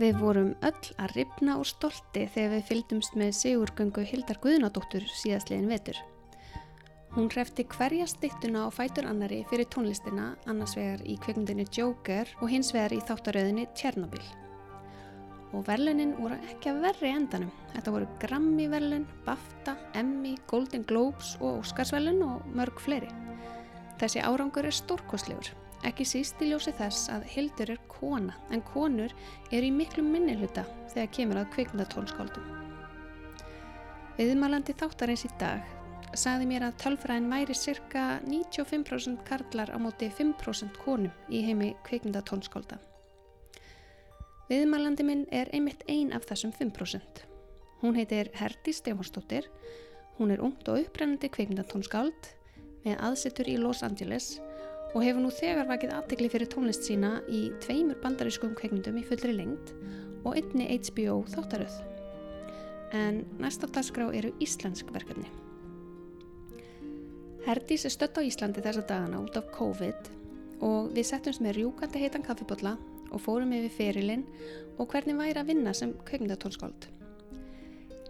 Við vorum öll að ripna úr stolti þegar við fylgdumst með Sigurgöngu Hildar Guðnadóttur síðastliðin vetur. Hún hrefti hverja stittuna á fætur annari fyrir tónlistina annars vegar í kveikmyndinu Joker og hins vegar í þáttaröðinni Tjernobyl. Og verlunin voru ekki að verri endanum. Þetta voru Grammy verlun, BAFTA, Emmy, Golden Globes og Oscarsverlun og mörg fleiri. Þessi árangur er stórkoslegur. Ekki síst í ljósi þess að Hildur er kona, en konur er í miklu minni hluta þegar kemur að kvikmyndatónskáldum. Viðmælandi þáttarins í dag sagði mér að tölfræðin væri cirka 95% karlar á móti 5% konum í heimi kvikmyndatónskálda. Viðmælandi minn er einmitt ein af þessum 5%. Hún heitir Herdi Stefánsdóttir, hún er ungt og upprennandi kvikmyndatónskáld með aðsettur í Los Angeles og og hefur nú þegar vakið aðtegli fyrir tónlist sína í tveimur bandarískum kveikmyndum í fullri lengt og einni HBO þáttaröð. En næst á dagskrá eru íslensk verkefni. Herdís er stött á Íslandi þessa dagana út af COVID og við settumst með rjúkandi heitan kaffibotla og fórum yfir ferilinn og hvernig væri að vinna sem kveikmyndatónskáld.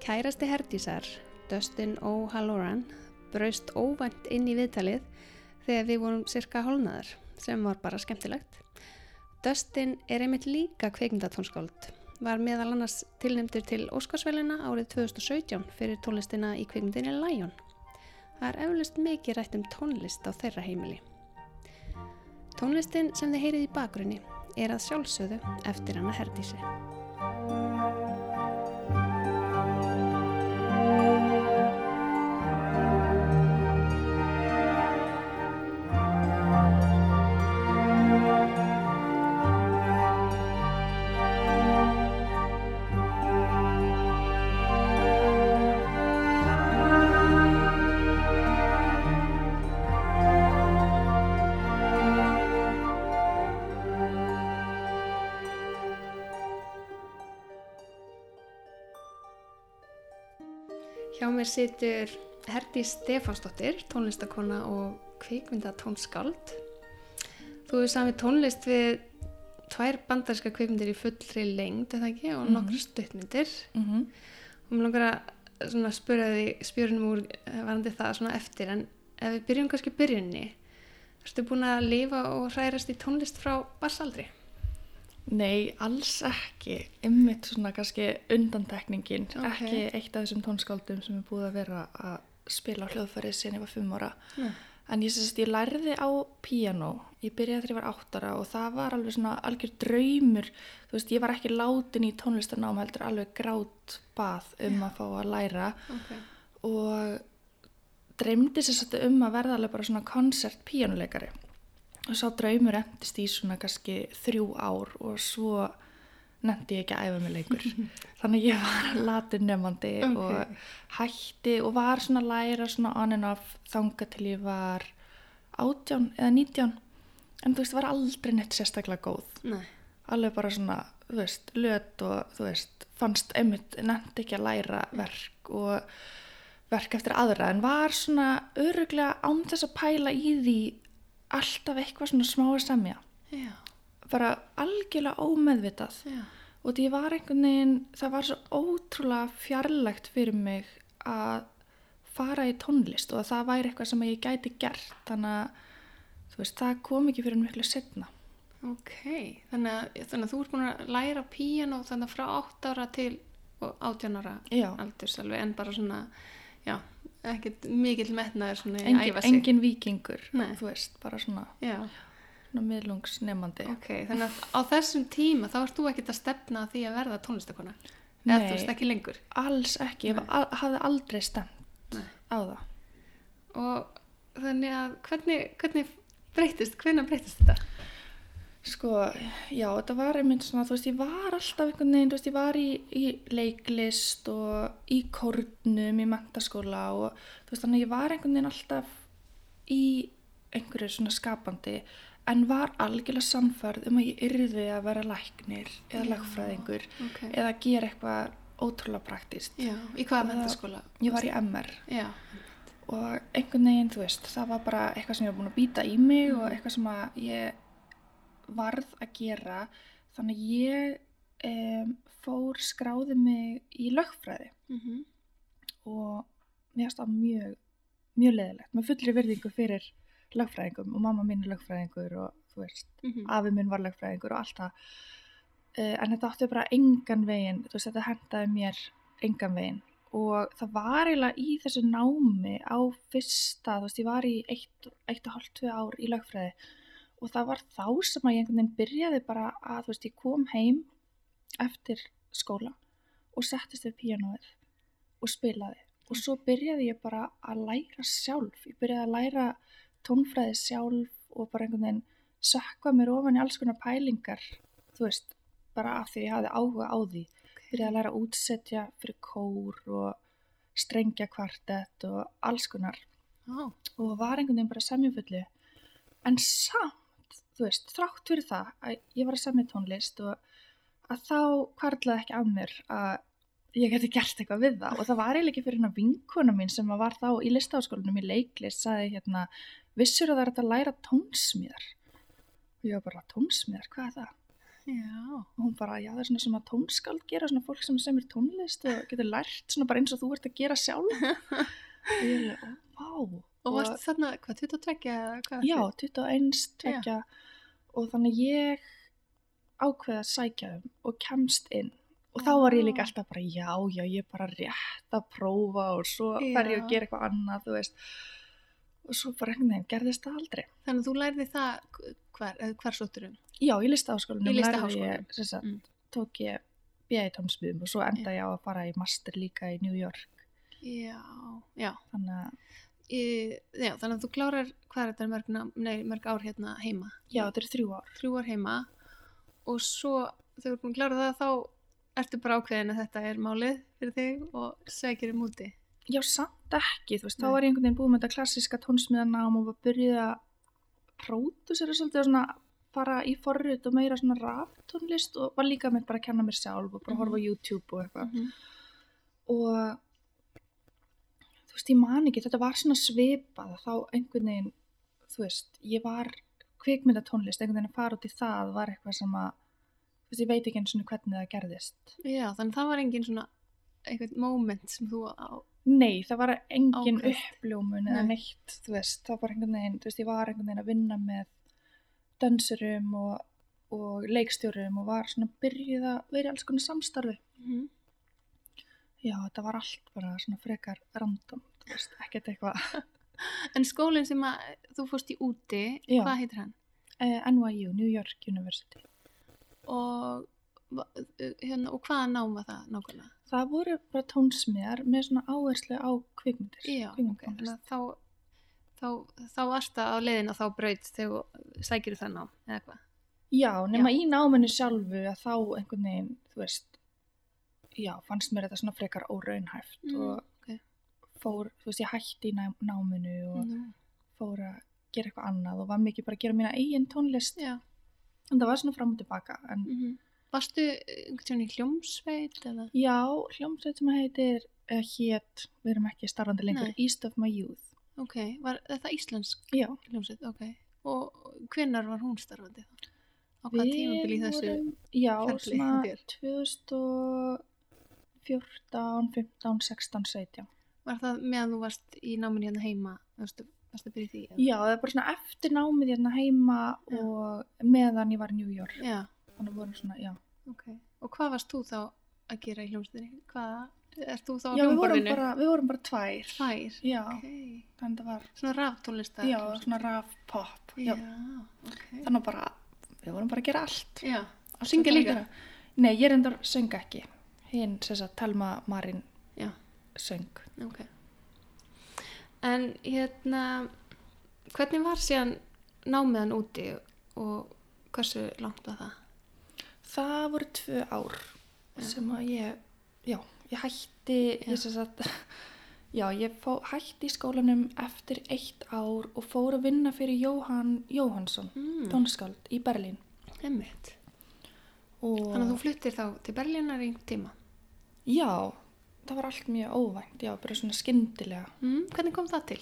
Kærasti Herdísar, Dustin O'Halloran, braust óvænt inn í viðtalið þegar við vorum cirka hálnaðar sem var bara skemmtilegt. Dustin er einmitt líka kveikmyndatónskáld, var meðal annars tilnæmdur til Óskarsvælina árið 2017 fyrir tónlistina í kveikmyndinni Lion. Það er eflust mikið rætt um tónlist á þeirra heimili. Tónlistin sem þið heyrið í bakgrunni er að sjálfsögðu eftir hana herdísi. Hjá mér situr Herdi Stefansdóttir, tónlistakona og kvikmyndatónskáld. Þú hefur samið tónlist við tvær bandarska kvikmyndir í fullri lengd, eða ekki, og nokkru stuttmyndir. Mm -hmm. Og mér langar að spura því spjörnum úr varandi það eftir, en ef við byrjum kannski byrjunni, erstu búin að lifa og hrærast í tónlist frá barsaldri? Nei, alls ekki. Ymmitt svona kannski undantekningin. Ok. Ekki eitt af þessum tónskáldum sem er búið að vera að spila á hljóðfærið síðan ég var fimm ára. Nei. En ég sérst, ég lærði á piano. Ég byrjaði þegar ég var áttara og það var alveg svona algjör draumur. Þú veist, ég var ekki látin í tónlistarnám heldur alveg grátt bað um að fá að læra Ok. og dreymdi sérst um að verða alveg bara svona koncert píanuleikari og sá draumur endist í svona kannski þrjú ár og svo nefndi ég ekki að æfa mig leikur þannig ég var latin nefandi Ok. og hætti og var svona læra svona on and off þanga til ég var átján eða nítján en þú veist, var aldrei neitt sérstaklega góð Nei. alveg bara svona, þú veist, löt og þú veist, fannst einmitt nefndi ekki að læra verk og verk eftir aðra en var svona öruglega án þess að pæla í því alltaf eitthvað svona smá að semja. Já, bara algjörlega ómeðvitað. Já. og því var einhvern veginn það var svo ótrúlega fjarlægt fyrir mig að fara í tónlist og að það væri eitthvað sem ég gæti gert. Þannig að þú veist, það kom ekki fyrir miklu setna Ok, þannig að, þannig að þú ert búin að læra píano þannig að frá 8 ára til og 18 ára aldurs alveg en bara svona, já, ekkert mikill metnaður svona í engin, æfa sig. engin vikingur Nei. þú veist, bara svona, Já, svona miðlungsnemandi ok, þannig að á þessum tíma þá ert þú ekkert að stefna því að verða tónlistakona. Eða Nei. þú veist ekki lengur. alls ekki, ég al, hafði aldrei stemt Nei. á það Og þannig að hvernig, hvernig breytist, hvernig breytist þetta? Sko, já, þetta var einmitt svona, þú veist, ég var alltaf einhvern veginn, þú veist, ég var í, í leiklist og í kórnum í mentaskóla og þú veist, þannig að ég var einhvern veginn alltaf í einhverju svona skapandi en var algjörlega samfærð um að ég yrði að vera læknir eða lagfræðingur ok. eða gera eitthvað ótrúlega praktist. Já, í hvaða mentaskóla? Ég var í MR Já, og einhvern veginn, þú veist, það var bara eitthvað sem ég var búin að býta í mig Mhm. og eitthvað sem að ég varð að gera þannig að ég um, fór skráði mig í lögfræði Mhm. og mér finnst það mjög, mjög leðilegt. Með fullri virðingu fyrir lögfræðingum og mamma mín er lögfræðingur og þú veist, Mhm. afi minn var lögfræðingur og allt það. Uh, en þetta átti bara engan veginn, þú veist, þetta hendaði mér engan veginn. Og það var eiginlega í þessu námi á fyrsta, þú veist, ég var í eitt, eitt og hálft, tvö ár í lögfræði og það var þá sem að ég einhvern veginn byrjaði bara að, þú veist, ég kom heim eftir skóla og settist við píanóið og spilaði. Og svo byrjaði ég bara að læra sjálf. Ég byrjaði að læra tónfræði sjálf og bara einhvern veginn sökva mér ofan í alls konar pælingar þú veist, bara af því ég hafði áhuga á því. Byrjaði að læra að útsetja fyrir kór og strengja kvartett og alls konar. Ó, og var einhvern veginn bara semjufullu. En samt, þú veist, þrátt fyrir það að ég var að semja tónlist og að þá kvarlaði ekki af mér að ég geti gert eitthvað við það. Og það var eiginlega ekki fyrir hérna vinkona mín sem var þá í listaháskólanum í leiklist sagði hérna, vissur að það er að læra tónsmíðar? Og ég var bara, tónsmíðar, hvað er það? já. og hún bara, já það er svona sem að tónskald gera svona fólk sem semur tónlist og getur lært svona bara eins og þú ert að gera sjálf. Og ég er, ó, Og varst þarna, hvað, 22 eða hvað? Já, 21, tvekja og þannig ég ákveði að sækja um og kemst inn og þá var ég líka Ah. alltaf bara já, já, ég er bara rétt að prófa og svo fer ég að gera eitthvað annað, þú veist og svo bara einhvern veginn gerðist það aldrei Þannig að þú lærði það, hver, hver sótturum? Já, í listaháskólanum lærði ég, sem sagt, Mm. tók ég B.A. í tónsmiðum og svo enda ég á að fara í master líka í New York Já, já. þannig að, Í, já, þannig að þú klárar, hvað er þetta mörg, nei, mörg ár hérna heima? já, þetta er þrjú ár Þrjú ár heima og svo þegar þú er búin að klára það þá ertu bara ákveðin að þetta er málið fyrir þig og sækir um úti. Já, samt ekki, þú veist, þá Nei. var ég einhvern veginn búið með þetta klassiska tónsmiðanám og var byrjuð að pródusera svolítið og svona fara í forrið og meira svona raftónlist og var líka með bara að kenna mér sjálf og bara Mhm. horfa á YouTube og eitthvað. -hmm. Og þú veist, ég man ekki, þetta var svona svipað þá einhvern veginn, þú veist, ég var kvikmyndatónlist, einhvern veginn að fara út í það var eitthvað sem að, þú veist, ég veit ekki eins og hvernig það gerðist. Já, þannig að það var engin svona eitthvað moment sem þú á... Nei, það var engin uppljómun eða Nei. neitt, þú veist, það var einhvern veginn, þú veist, ég var einhvern veginn að vinna með dansurum og, og leikstjórum og var svona byrjuð að vera alls konar samstarfi. Mm Já, þetta var allt bara svona frekar random, þú veist, ekkert eitthvað. En skólinn sem að þú fórst í úti, Já. hvað heitir hann? Eh, NYU, New York University. Og, hérna, og hvaða nám var það nákvæmlega? Það voru bara tónsmiðar með svona áherslu á kvikmyndir. Já, ok. kvikmyndatónlist. Þannig að þá, þá, þá varst það á leiðin að þá braut þegar sækir það nám, eða hvað? Já, nema í náminu sjálfu að þá einhvern veginn, þú veist, já, fannst mér þetta svona frekar óraunhæft Mm, og ok. fór, þú veist, ég hætti í ná, náminu og Nú, fór að gera eitthvað annað og var mikið bara að gera mína eigin tónlist. Já. En það var svona fram og tilbaka, en mhm. Varstu einhvern tíðan í hljómsveit eða? já, hljómsveit sem heitir, uh, hét, við erum ekki starfandi lengur, Nei. East of My Youth. Ok, var þetta íslensk Já, hljómsveit? Ok. Og hvenær var hún starfandi þá? Á hvað tímabili í þessu? já, svona þér? 2014, 15, 16, 17. Var það meðan þú varst í náminu hérna heima? Varstu, varstu að byrja í því? eða? Já, það er bara svona eftir námið hérna heima Já. og meðan ég var í New York. Já, Þannig voru svona, já. ok. Og hvað varst þú þá að gera í hljómsveitinni? Hvað, ert þú þá á Já, hljómborðinu? bara, við vorum bara tvær. Tvær? Já, Ok. þannig það var, Svona raftónlistar? já, svona raf pop. Já. Já, ok. Þannig bara, við vorum bara að gera allt. Já, Allt syngja líka? að. Nei, ég reyndar söng ekki. Hinn, Telma Marín söng. ok. En hérna, hvernig var síðan námiðan úti og hversu langt var það? Það voru tvö ár Já. sem að ég, já, ég hætti, Já. ég sagt, já, ég fó, hætti í skólanum eftir eitt ár og fór að vinna fyrir Jóhann Jóhannsson, Mm. tónskáld í Berlín. Þannig að þú fluttir þá til Berlínar í einhvern tíma. Já, það var allt mjög óvænt, já, bara svona skyndilega. Mm, hvernig kom það til?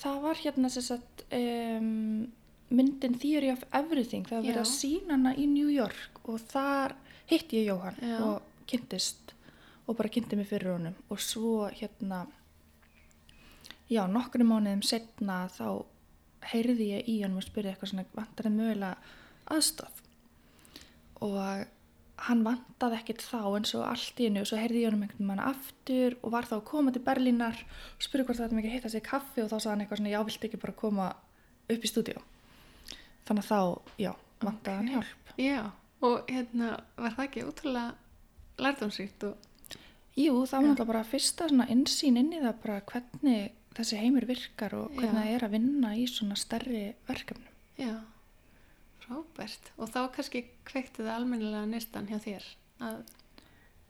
Það var hérna sem sagt um, myndin Theory of Everything, það var verið að sína hana í New York og þar hitti ég Jóhann Já. og kynntist og bara kynnti mig fyrir honum og svo hérna já, nokkru mánuðum setna þá heyrði ég í honum og spurði eitthvað svona vantar þið mögulega aðstof og hann vantaði ekkert þá en svo allt í hennu og svo heyrði ég honum einhvern mann aftur og var þá að koma til Berlínar og spurði hvort það þetta mikið hitta sig í kaffi og þá sagði hann eitthvað svona já, viltu ekki bara koma upp í stúdíu þannig að þá, já, vantaði hann hjálp. Já, og hérna var það ekki útrúlega lærdomsríkt og Jú, það var náttúrulega bara fyrsta svona insýn inn í það bara hvernig þessi heimur virkar og hvernig Já. það er að vinna í svona stærri verkefnum. já, frábært. Og þá kannski kveikti það almennilega nestan hjá þér að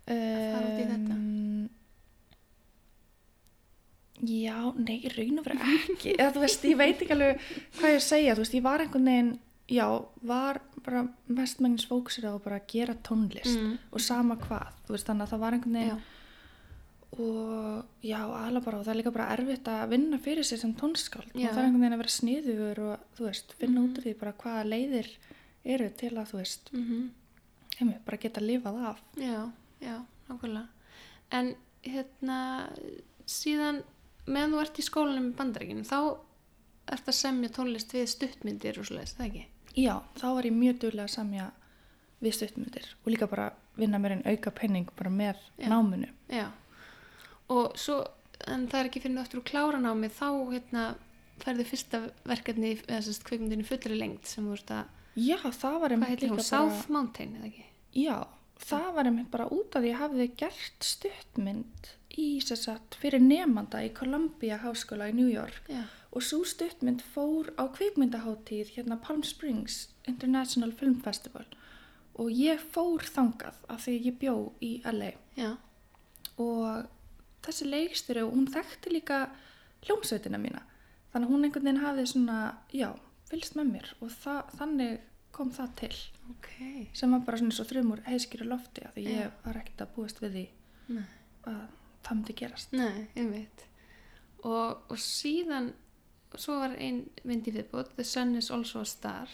fara út í þetta? Já, nei, raun og vera ekki. Þú veist, ég veit ekki alveg hvað ég að segja. Veist, ég var einhvern veginn, já, var bara mestmengnis fókusir á að gera tónlist Mm. og sama hvað. Veist, þannig að það var einhvern veginn já, og já, aðla bara og það er líka bara erfitt að vinna fyrir sig sem tónskáld og það er einhvern veginn að vera sniður og þú veist, finna Mhm. út úr því bara hvaða leiðir eru til að þú veist, mm heimi, bara geta lifað af já, já, nákvæmlega. En hérna, síðan meðan þú ert í skólanum í bandaríkinu, þá ert að semja tónlist við stuttmyndir og svoleiðis, það ekki? já, þá var ég mjög duglega að samja við stuttmyndir og líka bara vinna mér einn auka penning bara með Já. náminu Já, og svo, en það er ekki fyrir eftir úr kláranámi, þá hérna færðu fyrsta verkefni, eða sérst kvikmyndinu fullri lengt sem ert að, já, það var einmitt líka South Mountain, eða ekki? já, það var einmitt bara út af því að ég hafði gert stuttmynd í sér satt fyrir nefnda í Columbia Háskóla í New York. Já, og svo stuttmynd fór á kvikmyndaháttíð hérna Palm Springs International Film Festival. Og ég fór þangað af því ég bjó í LA já, og þessi leikstjóri og hún þekkti líka hljómsveitina mína þannig að hún einhvern veginn hafði svona já, fylgst með mér og það, þannig kom það til ok, sem var bara svona svo þrjumur heiðskýri lofti af því Já. ég var ekkert að búast við því nei, að það myndi gerast nei, einmitt. Og, og síðan, svo var ein mynd í viðbútt, The Sun is also a star.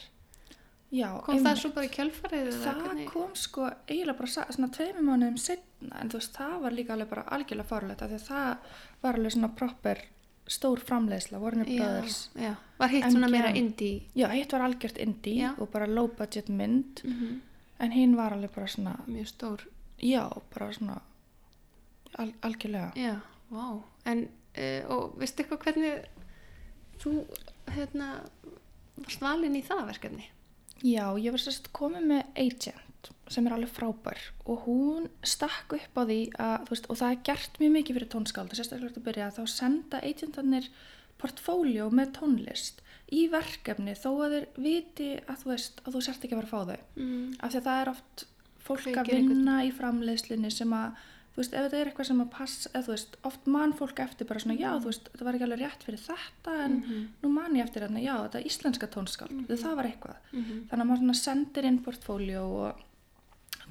Já, Kom það svo bara í kjölfarið? eða það kom sko eiginlega bara svona tveimur mánuðum setna en þú veist það var líka alveg bara algjörlega farulegt því að það var alveg svona proper stór framleiðsla Warner Brothers Já, já, var hitt svona meira indie. já, hitt var algjört indie og bara low budget mynd Mm en hinn var alveg bara svona Mjög stór. já, bara svona al algjörlega Já, vá. En, uh, og veistu eitthvað hvernig þú, hérna, varst valinn í það verkefni? Já, ég var sérst komið með agent sem er alveg frábær og hún stakk upp á því að, þú veist, og það er gert mjög mikið fyrir tónskáld sérstaklega til að byrja að þá senda agentarnir portfóljó með tónlist í verkefni þó að þeir viti að þú veist að þú sért ekki að fara að fá þau Mm. af því að það er oft fólk að Kveikir einhvern- vinna í framleiðslunni sem að þú veist, ef þetta er eitthvað sem að passa eða þú veist, oft man fólk eftir bara svona já, þú veist, þetta var ekki alveg rétt fyrir þetta en Mhm. nú man ég eftir þarna, já, þetta er íslenska tónskald, það var eitthvað Mhm. þannig að maður svona sendir inn portfóljó og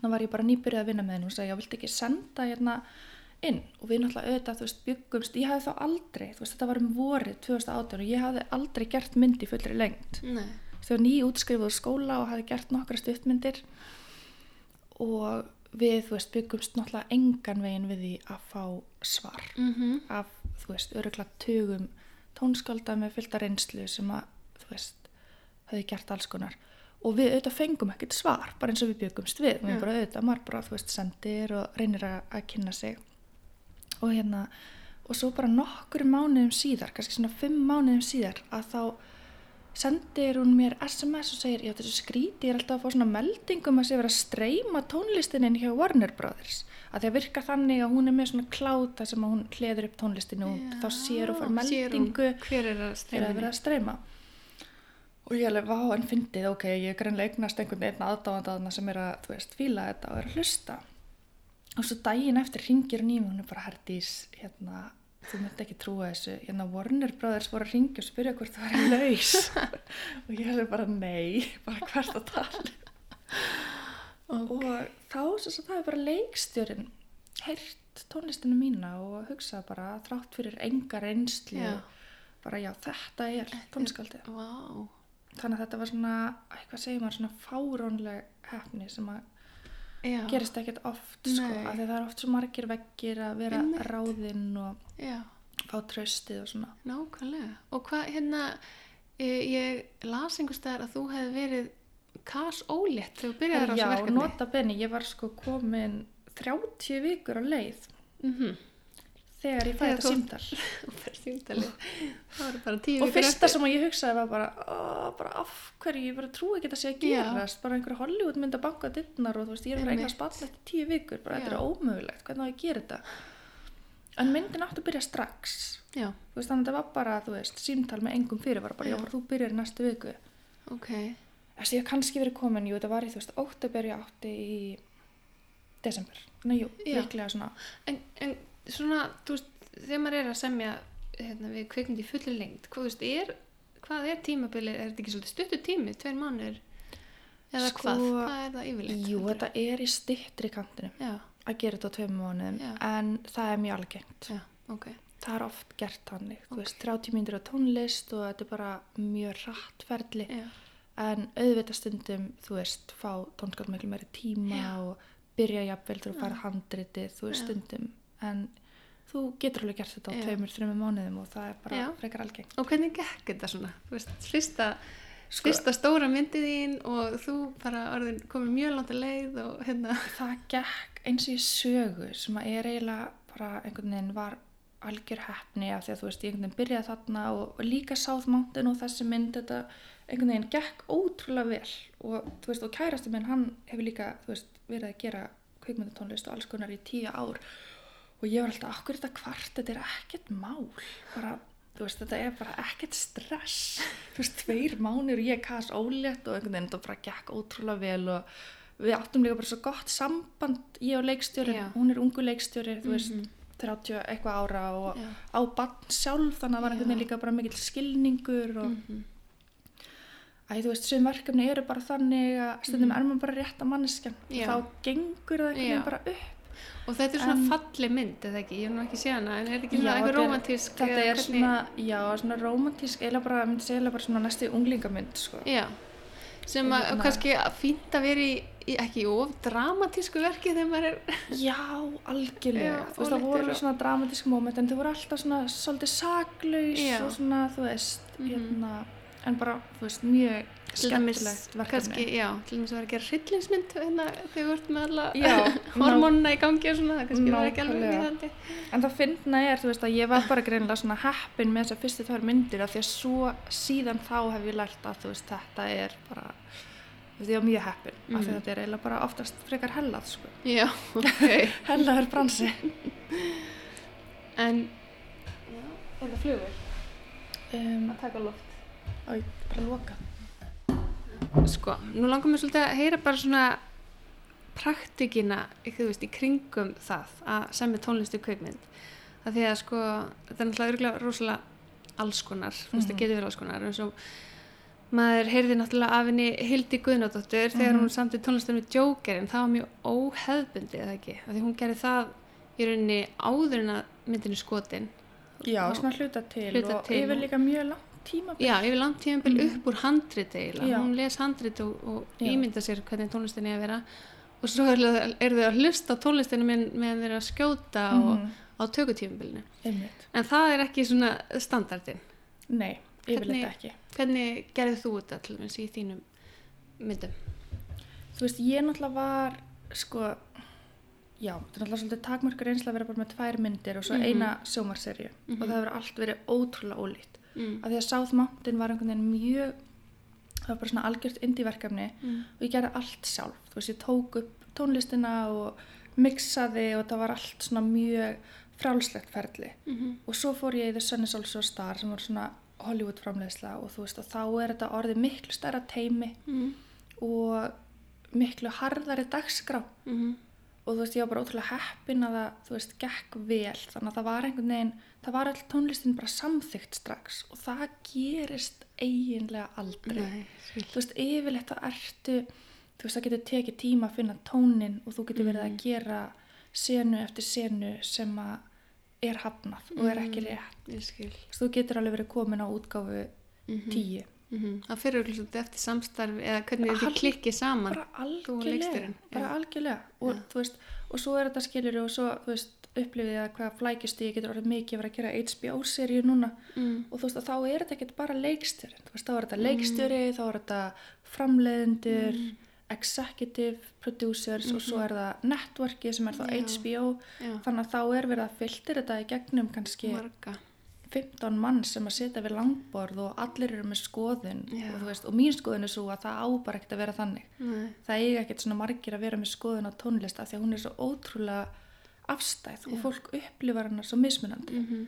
þannig var ég bara nýbyrjuð að vinna með henni og sagði, já, viltu ekki senda hérna inn og við náttúrulega auðvitað, þú veist, byggumst ég hafði þá aldrei, þú veist, þetta var um vorið 2018 og ég hafði aldrei gert mynd í fullri lengt Nei. þau var ný útskrifuð úr skóla og hafði gert nokkra stuttmyndir og við, þú veist, byggumst náttúrulega engan veginn við því að fá svar. Mm af, þú veist, öruglega tugum tónskálda með fylgta reynslu sem að, þú veist, höfðu gert alls konar. Og við auðvitað fengum ekkert svar, bara eins og við byggumst við. Við bara auðvitað, maður bara, þú veist, sendir og reynir að, að kynna sig. Og hérna, og svo bara nokkur mánuðum síðar, kannski svona fimm mánuðum síðar, að þá sendir hún mér SMS og segir, já þessu skríti, ég er alltaf að fá svona meldingum að sé vera að streyma tónlistininn hjá Warner Brothers, að því að virka þannig að hún er með svona kláta sem að hún hleður upp tónlistinu og þá sér og hún meldingu Hver er að er verið að streyma. Og ég alveg, vá, en fyndið, ok, ég er greinlega eignast einhvern veginn aðdáðandaðna sem er að, þú veist, fíla þetta og er að hlusta. Og svo daginn eftir ringir hún í mig, hún er bara herdís, hérna, þú myndi ekki trúa þessu, hérna Warner Brothers voru að ringja og spyrja hvort það var laus. Og ég alveg bara, nei, bara hvert að tala? Og þá, svo það er bara leikstjórin heyrt tónlistinu mína og hugsa bara þrátt fyrir enga reynslu Já. bara já, þetta er tónskaldið Vá. Þannig að þetta var svona, eitthvað segir maður svona fárónleg hefni sem að Já. gerist ekkert oft sko, af því að það er oft svo margir veggir að vera Einmitt. ráðinn og Já, fá tröstið og svona nákvæmlega. Og hvað, hérna, ég, ég las einhvers staðar að þú hefði verið kas ólétt þegar þú byrjaði á þessu Já, verkefni. nota benni, ég var sko komin 30 vikur á leið Mhm. Þegar ég fæði þetta símtal Og var bara tíu og fyrsta sem ég hugsaði var bara, "Ó, bara af hverju, ég bara trúi ekki að það sé að Já. gerast bara einhver Hollywood mynd að banka dittnar og þú veist, ég er bara Einmitt. eignast ball eftir tíu vikur bara þetta Já. er ómögulegt, hvernig á ég að gera þetta en myndin átti að byrja strax Já, þú veist, þannig að þetta var bara, þú veist, símtal með engum fyrirvara, bara, já, Já. þú byrjar næstu viku ok. þess að ég kannski verið komin, jú, þetta var í, þú veist, óttabur ég átti í desember, nei, jú, Já. En, en svona, þú veist, þegar maður er að semja hérna, við kveikmynd í fulli lengd, hvað, þú veist, er, hvað er tímabilið, er þetta ekki svolítið stuttu tími, tveir mánuður? Eða Sko, hvað, hvað er það yfirleitt? jú, þetta er í stittri kantinu Já, að gera þetta á tveim mánuðum, Já. en það er mjög algengt já, ok. það er oft gert þannig, þú Ok. veist, 30 mínútur á tónlist og þetta er bara mjög rættferðli en auðvitað stundum, þú veist, fá tónskál miklu meiri tíma Já. og byrja jafnvel til að fara handritið, þú veist, stundum en þú getur alveg gert þetta á tveimur, þreimur mánuðum og það er bara Já. frekar algengt. og hvernig gekk þetta svona? Fyrsta, Sko- fyrsta stóra myndið þín og þú bara orðin komið mjög langt að leið og hérna, Það gekk eins og í sögu sem að er eiginlega bara einhvern veginn var algjör heppni af því að þú veist, ég einhvern veginn byrjaði þarna og líka South Mountain og þessi mynd þetta einhvern veginn gekk ótrúlega vel og þú veist, og kærasti minn hann hefur líka, þú veist, verið að gera kvikmyndatónlist og alls konar í tíu ár og ég var alltaf, akkur þetta kvart þetta er ekkert mál bara, þú veist, þetta er bara ekkert stress þú veist, tveir mánir og ég kas ólétt og einhvern veginn þetta bara gekk ótrúlega vel og við áttum líka bara svo gott samband ég og leikstjórin, Já. hún er ungu leikstjóri þú veist, Mhm. 30 eitthvað ára og Já. á bann sjálf þannig að var einhvern veginn líka bara mikill skilningur og Mhm. Æ, þú veist, sem verkefni eru bara þannig að stundum Mhm. er maður bara rétt að manneskjan þá gengur það einhvern veginn bara upp og þetta er svona En- falleg mynd, eða ekki? Ég hef nú ekki séð hana, en er ekki Já, svona eitthvað romantísk? þetta eða er hvernig- svona, já, svona romantísk eiginlega bara, myndi segja bara svona næstu unglingamynd sko. Já, sem að Hérna- kannski fínt að vera í, í ekki of dramatísku verki þegar maður er já, algjörlega Já, þú veist, það voru svona dramatísk moment en þau voru alltaf svona svolítið saklaus og svona, þú veist Mhm. hérna, en bara, þú veist, mjög til dæmis, kannski, já, til dæmis að vera að gera hryllingsmynd hérna, þegar þú ert með alla Já, hormónuna í gangi og svona, það kannski var ekki alveg Nákvæmlega. viðandi. En það finna er, þú veist, að ég var bara greinilega svona heppin með þessar fyrstu tvær myndir af því að svo síðan þá hef ég lært að, þú veist, þetta er bara, þú veist, ég var mjög heppin af því að þetta er eiginlega bara oftast frekar hellað, sko. Já, ok. Hellaður bransi. en, já, er það flugur Um, að taka loft? á, ég bara loka. Sko, nú langar mér svolítið að heyra bara svona praktikina, þú veist, í kringum það að semja tónlistu kveikmynd. Það því að sko, þetta er náttúrulega örgulega rosalega alls konar, þú veist, það Mhm. getur verið alls konar, eins og maður heyrði náttúrulega af henni Hildi Guðnadóttur þegar Mhm. hún samtið tónlistunum Jokerin, það var mjög óheðbundið, eða ekki? Af því hún gerði það í rauninni áður en að myndinu skotin. Já, Og- svona hluta til Hluta og til. yfir líka mjög langt tíma. Já, yfir langt tímabil Mhm. upp úr handriti eiginlega. Hún les handrit og, og ímynda sér hvernig tónlistin er að vera og svo eru er þau að hlusta á tónlistinu með, meðan þeir eru að skjóta og, Mhm, á tökutímabilinu. Einmitt. En það er ekki svona standardin. Nei, yfirleitt ekki. Hvernig gerðið þú þetta til dæmis í þínum myndum? Þú veist, ég náttúrulega var, sko, já, þetta er náttúrulega svolítið takmörkur einslega að vera bara með tvær myndir og svo Mhm. eina sjómarserju Mhm. og það hefur allt verið ótrúlega ólíkt. Mm. Af því að South Mountain var einhvern veginn mjög, það var bara svona algjört indie-verkefni Mm. og ég gerði allt sjálf. Þú veist, ég tók upp tónlistina og mixaði og það var allt svona mjög frálslegt ferli. Mm Og svo fór ég í The Sun is Also a Star sem var svona Hollywood framleiðsla og þú veist, og þá er þetta orðið miklu stærra teimi Mm. og miklu harðari dagskrá Mm. Og þú veist, ég var bara ótrúlega heppin að það, þú veist, gekk vel þannig að það var einhvern veginn, það var all tónlistin bara samþygt strax og það gerist eiginlega aldrei Nei, þú veist, yfirleitt þá ertu þú veist, það getur tekið tíma að finna tónin og þú getur verið Mhm. að gera senu eftir senu sem að er hafnað og er ekki Mhm. rétt þú getur alveg verið komin á útgáfu Mhm. tíu Mm Það fyrir eftir samstarf eða hvernig Bara þið klikkið saman. bara þú og leikstjórinn, bara algjörlega og, þú veist, og svo er þetta skilur og svo veist, upplifið að hvað flækjusti getur orðið mikið að vera að gera HBO-seríu núna Mm. og þú veist að þá er þetta ekki bara veist þá er þetta leikstjóri, þá er þetta framleiðendur Mm. executive producers og svo er það networki sem er þá Mhm. Já. HBO Já. þannig að þá er verið að filter þetta í gegnum kannski Marga. 15 mann sem að sitja við langborð og allir eru með skoðun Já. og, veist, og mín skoðun er svo að það á bara ekkert að vera þannig. Nei. það eiga ekkert svona margir að vera með skoðun á tónlist af því að hún er svo ótrúlega afstæð og fólk upplifar hennar svo mismunandi. Mm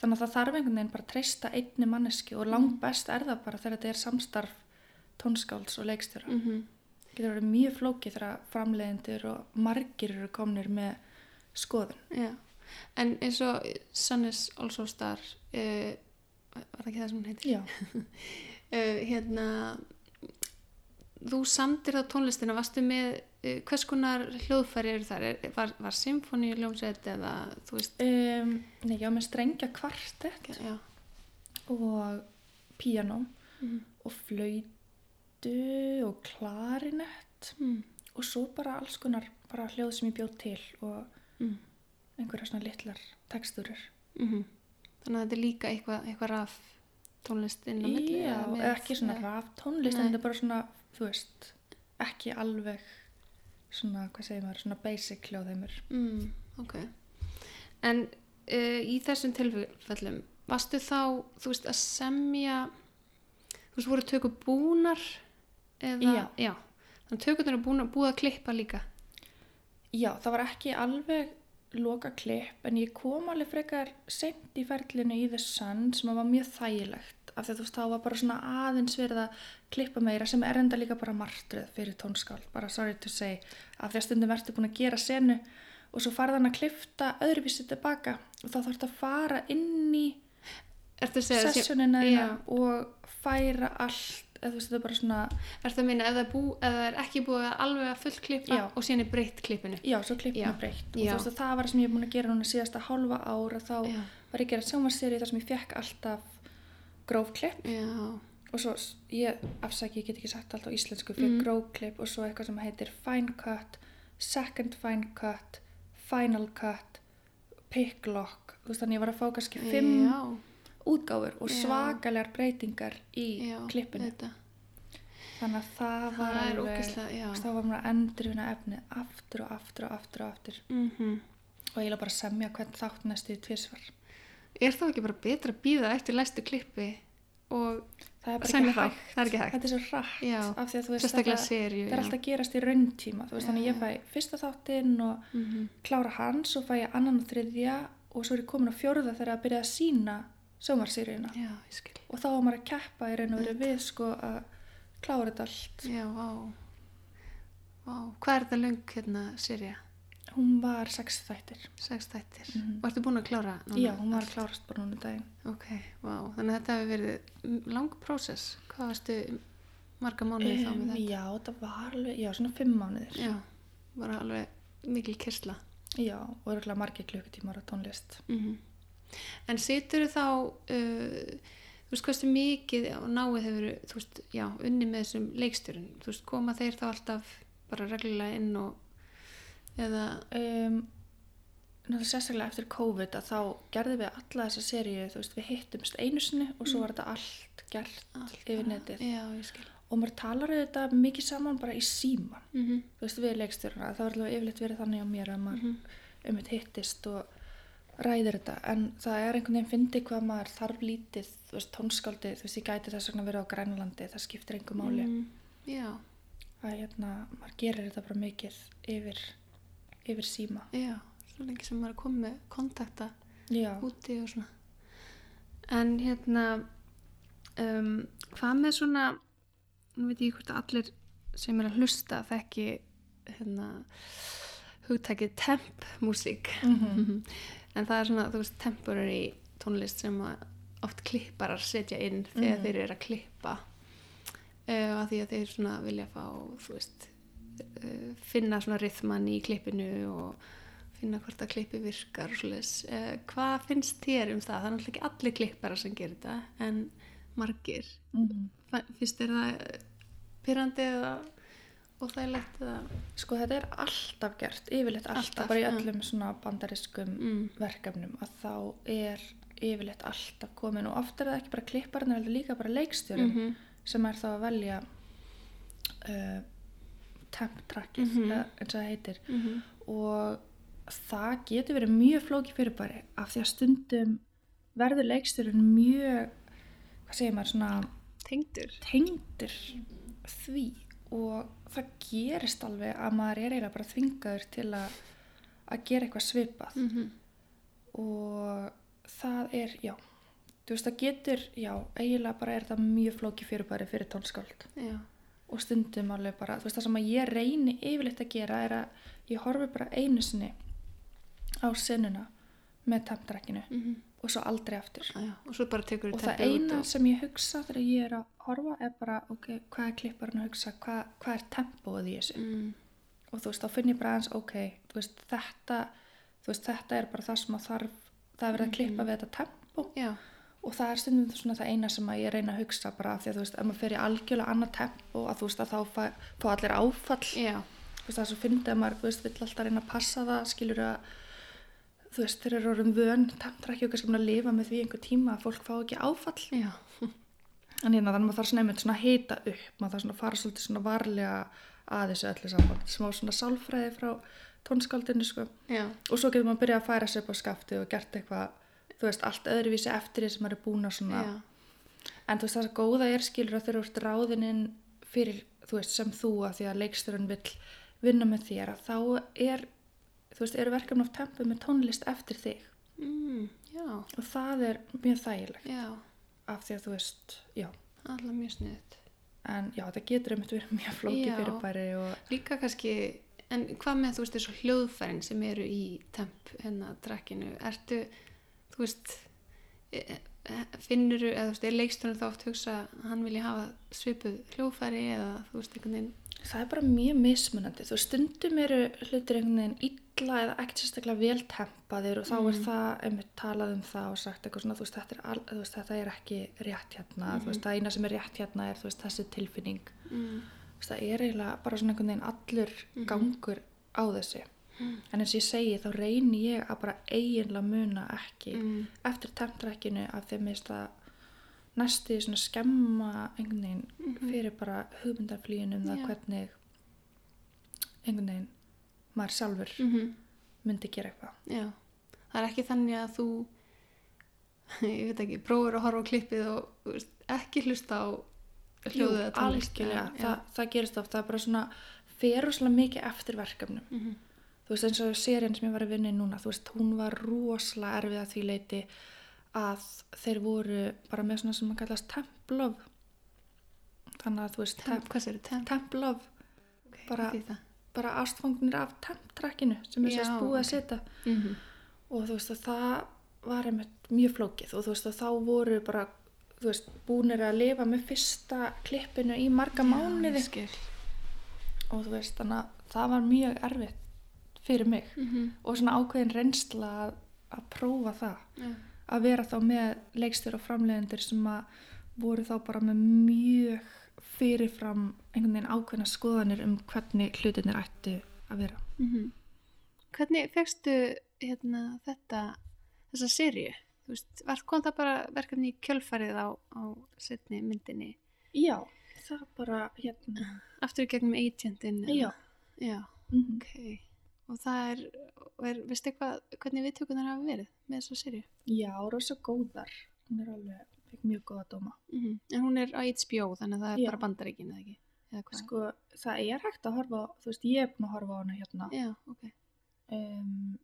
þannig að það þarf einhvern veginn bara að treysta einni manneski og langt best er það bara þegar þetta er samstarf tónskálds og leikstjóra. Mm getur verið mjög flókið þegar framleiðendur og margir eru komnir með skoðun. Já. En eins og Sunnis Also Star, uh, var það ekki það sem hún heitir? já, Uh, hérna, þú samtir þá tónlistina, varstu með, uh, hvers konar hljóðfæri eru þar? Er, var, var symfóni hljómsveit eða, þú veist, um, nei, já með strengja kvartett já. og píanó Mm. og flöytu og klarinett Mm. og svo bara alls konar bara hljóð sem ég bjóð til og Mm. Einhverja svona litlar tekstúrur Mm Þannig að þetta er líka eitthvað, eitthvað raf tónlist inn á milli? Já, ekki svona eða- raf tónlist Nei. en þetta er bara svona, þú veist ekki alveg svona, hvað segir maður, svona basic hljóðheimur Mm, ok. En uh, í þessum tilfellum, varstu þá, þú veist, að semja, þú veist, voru tökur búnar? Eða, Já. Þannig tökurnar er búin, búið að klippa líka? Já, það var ekki alveg loka klipp en ég kom alveg frekar sent í ferlinu í Sun sem var mjög þægilegt af því að þú veist þá var bara svona aðeins verið að klippa meira sem er enda líka bara martröð fyrir tónskál, bara sorry to say af því að stundum ertu búin að gera senu og svo farið hann að klifta öðruvísi tilbaka og þá þarf þetta að fara inn í Já. og færa allt eða þú veist þetta er bara svona Ertu að minna ef það er, bú, ef það er ekki búið að alveg að full klippa Já. og síðan er breytt klippinu? já, svo Já. klippna breytt og Já. þú veist að það var það sem ég er búin að gera núna síðasta hálfa ára þá Já. var ég að gera sjómarseri þar sem ég fekk alltaf gróf klipp Já. og svo ég afsaki, ég get ekki sagt allt á íslensku Mm. fyrir gróf klipp og svo eitthvað sem heitir fine cut, second fine cut final cut pick lock, þú veist þannig ég var að fá kannski fimm Já. Útgáfur og Já. svakalegar breytingar í Já, klippinu þetta. þannig að það var Það er alveg þá var maður að endurvinna efni aftur og aftur og aftur og aftur Mm og ég bara að semja hvern þátt næstu í tvisvar Er þá ekki bara betra að býða eftir læstu klippi og það er semja hægt Það er ekki hægt. þetta er svo hrætt Já. af því að þú veist þetta- það er alltaf gerast í rauntíma þú veist þannig ég fæ fyrsta þáttinn og Mhm. klára hans og fæ ég annan og þriðja og svo er ég komin á fjórða þegar að byrja að sína skil. og þá var maður að keppa í raun og verið við sko að klára þetta allt Já, vá. Vá. Hvað er þetta löng hérna serja? hún var sex þættir Sex þættir. Mhm. Og ertu búin að klára? núna já, hún var að klárast bara núna í daginn Ok, vá. Þannig að þetta hefur verið mm, lang prósess. Hvað varstu marga mánuði þá með um, þetta? já, það var alveg, já, svona fimm mánuðir Já, bara alveg mikil kyrsla. já, og örgulega margir klukkutímar á tónlist Mm En situr þá, uh, þú veist, hversu mikið og náið hefur, þú veist, já, unni með þessum leikstjörun, þú veist, koma þeir þá alltaf bara reglulega inn og, eða, um, náttúrulega sérstaklega eftir COVID að þá gerðum við alla þessa seríu þú veist, við hittumst einu sinni og svo var þetta allt gert allt yfir netið Já, ég skil. og maður talar auðvitað mikið saman bara í síman Mm -hmm. þú veist, við leikstjórna, það var alveg yfirleitt verið þannig á mér að maður Mhm. um eitt hittist og ræðir þetta en það er einhvern veginn fyndi hvað maður þarf lítið, þú veist, tónskáldið þú veist, ég gæti þess vegna verið á Grænlandi það skiptir einhver máli Mm, já, að hérna, maður gerir þetta bara mikið yfir, yfir síma já, svo lengi sem maður er komið með kontakta já, úti og svona. En hérna, um, hvað með svona, nú veit ég hvort að allir sem er að hlusta þekki, hérna, hugtækið temp músík. Mhm. en það er svona, þú veist, temporary tónlist sem oft klipparar setja inn þegar Mhm. þeir eru að klippa uh, að því að þeir svona vilja fá, þú veist, uh, finna svona rithman í klippinu og finna hvort að klippi virkar og svoleiðis. Uh, hvað finnst þér um það? Það er náttúrulega ekki allir klipparar sem gerir þetta, en margir. Fa- finnst þér það pyrrandi eða óþægilegt eða Sko þetta er alltaf gert, yfirleitt alltaf, Alltaf, bara í öllum svona bandariskum mm. verkefnum að þá er yfirleitt alltaf komin og oft er það ekki bara klipparinn heldur líka bara leikstjórinn Mhm. sem er þá að velja uh, temp trackið Mhm. eða eins og það heitir Mhm. og það getur verið mjög flóki fyrirbæri af því að stundum verður leikstjórinn mjög hvað segir maður svona tengdur tengdur því og það gerist alveg að maður er eiginlega bara þvingaður til að, að gera eitthvað svipað. Mm og það er, já þú veist það getur, já, eiginlega bara er það mjög flóki fyrirbæri fyrir tónskáld. Já, og stundum alveg bara, þú veist það sem að ég reyni yfirleitt að gera er að ég horfi bara einu sinni á sinnuna með tempdrekkinu mm og svo aldrei aftur. Já. og svo og það eina sem ég hugsa þegar ég er að horfa er bara, ok, hvað er klipparinn að hugsa, hvað, hvað er tempóið í þessu? Mm. og þú veist, þá finn ég bara aðeins, ok, veist, þetta veist, þetta er bara það sem að þarf það er verið að klippa við þetta tempó. Já, og það er stundum svona það eina sem að ég reyna að hugsa bara af því að þú veist, ef maður fer í algjörlega annað tempo að þú veist að þá fá allir áfall. Já, þú veist það er svo fyndið að maður, þú veist, vill alltaf reyna að passa það, skilur að þú veist, þeir eru orðum vön tempra ekki okkar sem að lifa með því einhver tíma að fólk fá ekki áfall. Já. En hérna þannig að maður þarf svona einmitt svona að hita upp maður þarf svona að fara svolítið svona varlega að þessu öllu saman, smá svona sálfræði frá tónskáldinu sko. Já, og svo getur maður að byrja að færa sig upp á skafti og gert eitthvað, þú veist, allt öðruvísi eftir því sem maður er búin að svona já, en þú veist það góða er skilur að þegar þú ert ráðininn þú veist, er, eru verkefni á tempu með tónlist eftir þig. Mm, og það er mjög þægilegt. Já. Af því að þú veist, já. Allar mjög sniðut en já, það getur einmitt verið mjög flóki fyrirbæri og líka kannski en hvað með þú veist þessu hljóðfærin sem eru í temp hérna drakkinu ertu, þú veist finnur eða þú veist, er leikstunum þá oft hugsa að hann vilja hafa svipuð hljóðfæri eða þú veist, einhvern veginn? Það er bara mjög mismunandi. Þú stundum eru hlutir einhvern veginn illa eða ekkert sérstaklega vel tempaðir og þá er það einmitt talað um það og sagt eitthvað svona, þú veist, þetta er, al, veist, þetta er ekki rétt hérna, þú veist, það eina sem er rétt hérna er, þú veist, þessi tilfinning. Mm. þú veist, það er eiginlega bara svona einhvern veginn allur gangur á þessu. En eins og ég segi, þá reyni ég að bara eiginlega muna ekki Mm. eftir temptrækinu af því að mér finnst það næstu svona skemma einhvern veginn fyrir bara hugmyndarflýjun um það hvernig einhvern veginn maður sjálfur Mm myndi gera eitthvað. Já, það er ekki þannig að þú ég veit ekki, prófur að horfa á klippið og ekki hlusta á hljóðið eða tónlist eða- það, gerist oft. Það er bara svona, fer rosalega mikið eftir verkefnum. Mhm. þú veist eins og serían sem ég var að vinna í núna þú veist, hún var rosalega erfið að því leiti að þeir voru bara með svona sem maður kallast templof þannig að þú veist Temp, sér temp? templof Okay, bara-? Bara ástfangnir af temptrakkinu sem er sérst búið að ok. setja Mhm. og þú veist að það var einmitt mjög flókið og þú veist að þá voru bara þú veist búinir að lifa með fyrsta klippinu í marga Já, mánuði skil. og þú veist þannig að það var mjög erfitt fyrir mig Mhm. og svona ákveðin reynsla að, að prófa það Já. að vera þá með leikstjóra og framleiðendur sem að voru þá bara með mjög fyrirfram einhvern veginn ákveðna skoðanir um hvernig hlutinir ættu að vera Mhm. Hvernig fegstu hérna, þetta, þessa veist, var, kom það bara verkefni í kjölfarið á, á setni myndinni? Já, það bara hérna Aftur í gegnum agentin? eða? Já. Já, mm ok. Og það er, er veistu eitthvað, hvernig viðtökunar hafa verið með þessa serju? Já, rosa góðar hún er alveg, mjög góða dóma Mm En hún er á HBO, þannig að það er Já. bara bandaríkin, eða ekki? Sko, það er hægt að horfa þú veist, ég er búin að horfa á hana hérna Já, ok. um,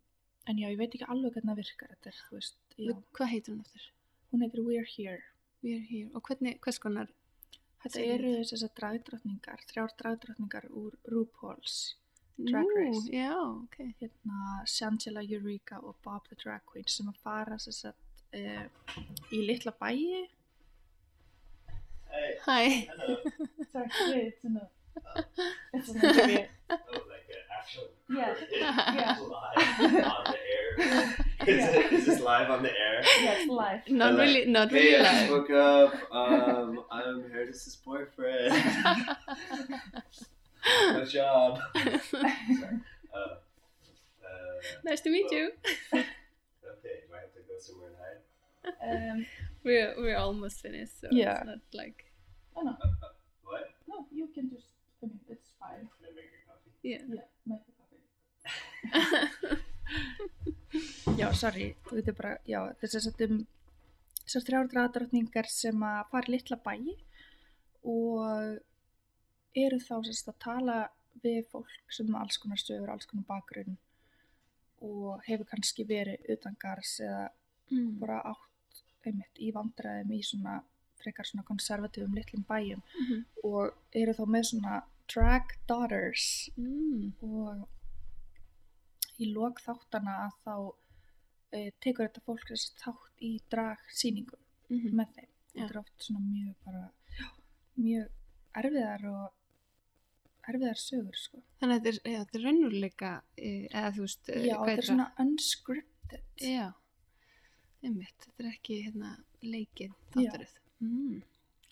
en já, ég veit ekki alveg hvernig það virkar þetta er, þú veist, já, Hvað heitir hún eftir? hún heitir We're Here We are here. Og hvernig, hvers konar? Þetta eru þessar dragdrottningar, þrjár dragdrottningar úr RuPaul's Drag Race. Já, ok. hérna Shangela Eureka og Bob the Drag Queen sem að fara sem sagt, uh, í litla bæi Hæ. Sorry, it's in a, it's in a Oh, like an actual Yeah. recording Yeah. live on the air. it, is this live on the air? Yes, live. Not I like- really, not Hey, really I just live. woke up. Um, I'm Herdis's boyfriend. no job. Sorry. Uh, uh, Nice to meet you. okay, do I have to go somewhere and hide? Um, We're, we're almost finished, so Yeah. it's not like, oh no, What? no, you can just, I mean, it's fine. Can I make your coffee? yeah. Yeah, make the coffee. Já, sorry, þú veitir bara, já, þess að setjum þessar þrjár draðdrottningar sem að fara í litla bæi og eru þá sérst að tala við fólk sem með alls konar stöður, alls konar bakgrunn og hefur kannski verið utan gars eða Mm. bara átt einmitt í vandræðum í svona frekar svona konservatífum litlum bæjum Mhm. og eru þá með svona drag daughters Mm. og í lok þáttana að þá e, tekur þetta fólk þess þátt í dragsýningum Mhm. með þeim. Já. Þetta er oft svona mjög bara, já, mjög erfiðar og erfiðar sögur, sko. Þannig að þetta er, já, er raunveruleika, eh, eða þú veist, Já, hvað þetta er svona unscripted. það? Já, einmitt, þetta er ekki hérna leikið Já. Mm.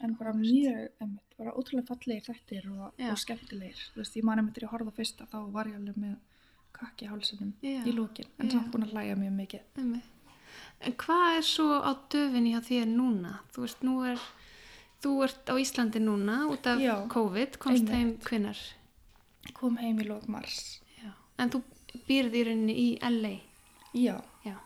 En bara mjög, einmitt, bara ótrúlega fallegir þættir og, og skemmtilegir. Þú veist, ég man einmitt þegar ég horfði á fyrsta, þá var ég alveg með kakki Já. í lókin, en samt búin að hlæja mjög mikið. Einmitt. En hvað er svo á döfinni hjá þér núna? Þú veist, nú er, þú ert á Íslandi núna út af Já, COVID, komst heim einmitt. hvinnar? Kom heim í lók mars. Já. En þú býrð í rauninni í LA? Já. Já.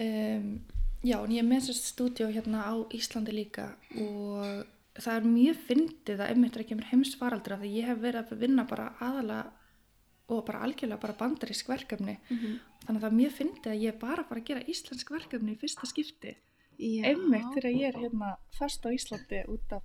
Um, já, en ég er með sérst stúdíó hérna á Íslandi líka og það er mjög fyndið að einmitt er ekki mér heimsfaraldur af því ég hef verið að vinna bara aðalega og bara algjörlega bara bandarísk verkefni Mhm. þannig að það er mjög fyndið að ég bara að gera íslensk verkefni í fyrsta skipti Já. einmitt þegar ég er hérna fast á Íslandi út af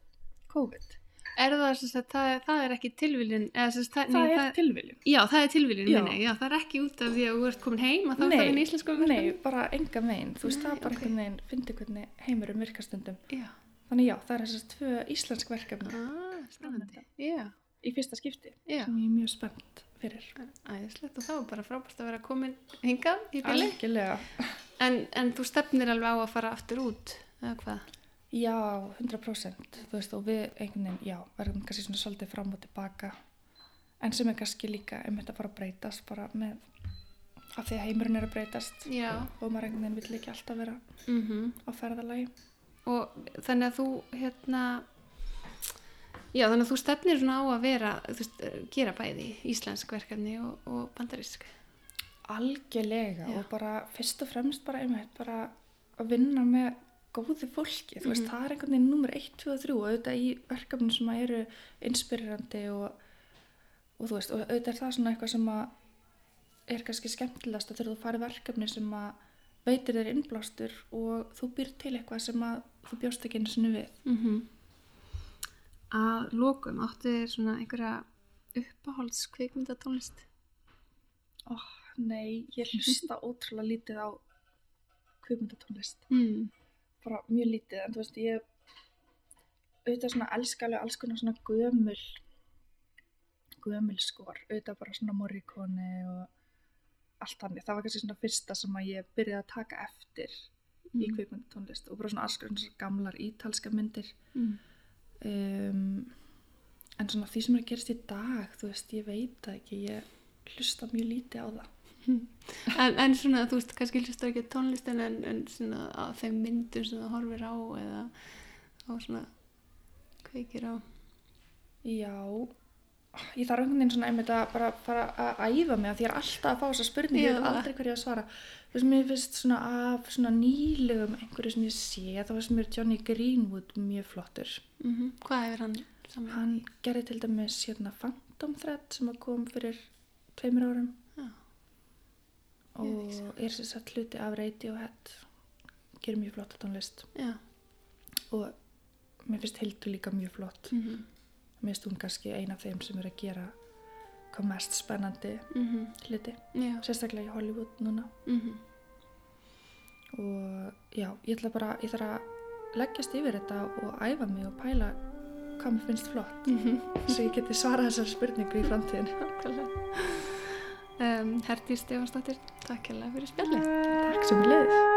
COVID Er það sagt, það, er- það er ekki tilviljun, það nei, er tilviljun. Já, það er tilviljun, minni, já, það er ekki út af því að þú ert komin heim að þá er það inn í íslensku nei, bara enga megin þú veist Nei, það er bara ok. einhvern veginn fyndið hvernig heimurum virkastundum Já, þannig já, það er þessar tvö íslensk verkefni. Ah, spennandi. Já, í fyrsta skipti já, sem ég er mjög spennt fyrir. Æðislegt og þá er bara frábært að vera komin hingað í algjörlega. En, en þú stefnir alveg á að fara aftur út, eða hvað? Já, 100% þú veist og við einhvern veginn, já, verðum kannski svona svolítið fram og tilbaka en sem er kannski líka einmitt að fara að breytast bara með af því að heimurinn er að breytast Já. og maður einhvern veginn vill ekki alltaf vera Mm á ferðalagi Og þannig að þú, hérna, já, þannig að þú stefnir svona á að vera, þú veist, gera bæði íslensk verkefni og, og bandarísk. algjörlega Já. og bara fyrst og fremst bara einmitt bara að vinna með góðu fólki, þú veist, Mhm. það er einhvern veginn nummer 1, 2 og 3 og auðvitað í verkefnum sem eru inspirerandi og, og þú veist, og auðvitað er það svona eitthvað sem að er kannski skemmtilegast að þú farið verkefni sem að veitir þér innblástur og þú býr til eitthvað sem að þú bjóst ekki einu sinni við. Mm Að lokum, áttu þér svona einhverja uppáhalds kvikmyndatónlist? Ó, nei, ég hlusta ótrúlega lítið á kvipmyndatónlist. Mm. Bara mjög lítið en þú veist ég auðvitað svona elska alveg alls konar svona gömul gömul skor auðvitað bara svona Morricone og allt þannig, það var kannski svona fyrsta sem að ég byrjaði að taka eftir í Mm. kvikmyndatónlist og bara svona alls konar svona gamlar ítalska myndir Mm. um, en svona því sem er að gerast í dag þú veist, ég veit ekki ég hlusta mjög lítið á það En, en svona, þú veist, kannski hlustar ekki tónlistin en, en svona á þeim myndum sem það horfir á eða á svona kveikir á. Já, ég þarf einhvern veginn svona einmitt að bara fara að æfa mig að því ég er alltaf að fá þessa spurningu, ég veit aldrei hverju að svara. Þú veist, mér finnst svona af svona nýlegum einhverju sem ég sé, þá finnst mér Johnny Greenwood mjög flottur. Mm Hvað hefur hann saman? Hann gerði til dæmis hérna Phantom Thread sem að kom fyrir tveimur árum. Og er sér satt hluti af Radiohead, gerir mjög flott tónlist Já. og mér finnst Hildur líka mjög flott. Mm Mér finnst hún kannski ein af þeim sem er að gera hvað mest spennandi -hmm. hluti, Já. sérstaklega í Hollywood núna Mm og já, ég ætla bara, ég þarf að leggjast yfir þetta og æfa mig og pæla hvað mér finnst flott -hmm. svo ég geti svarað þessar spurningu í framtíðin Nákvæmlega. Um, Hertís Stefansdóttir, takk hérlega fyrir spjallið. Takk sem við leiðis.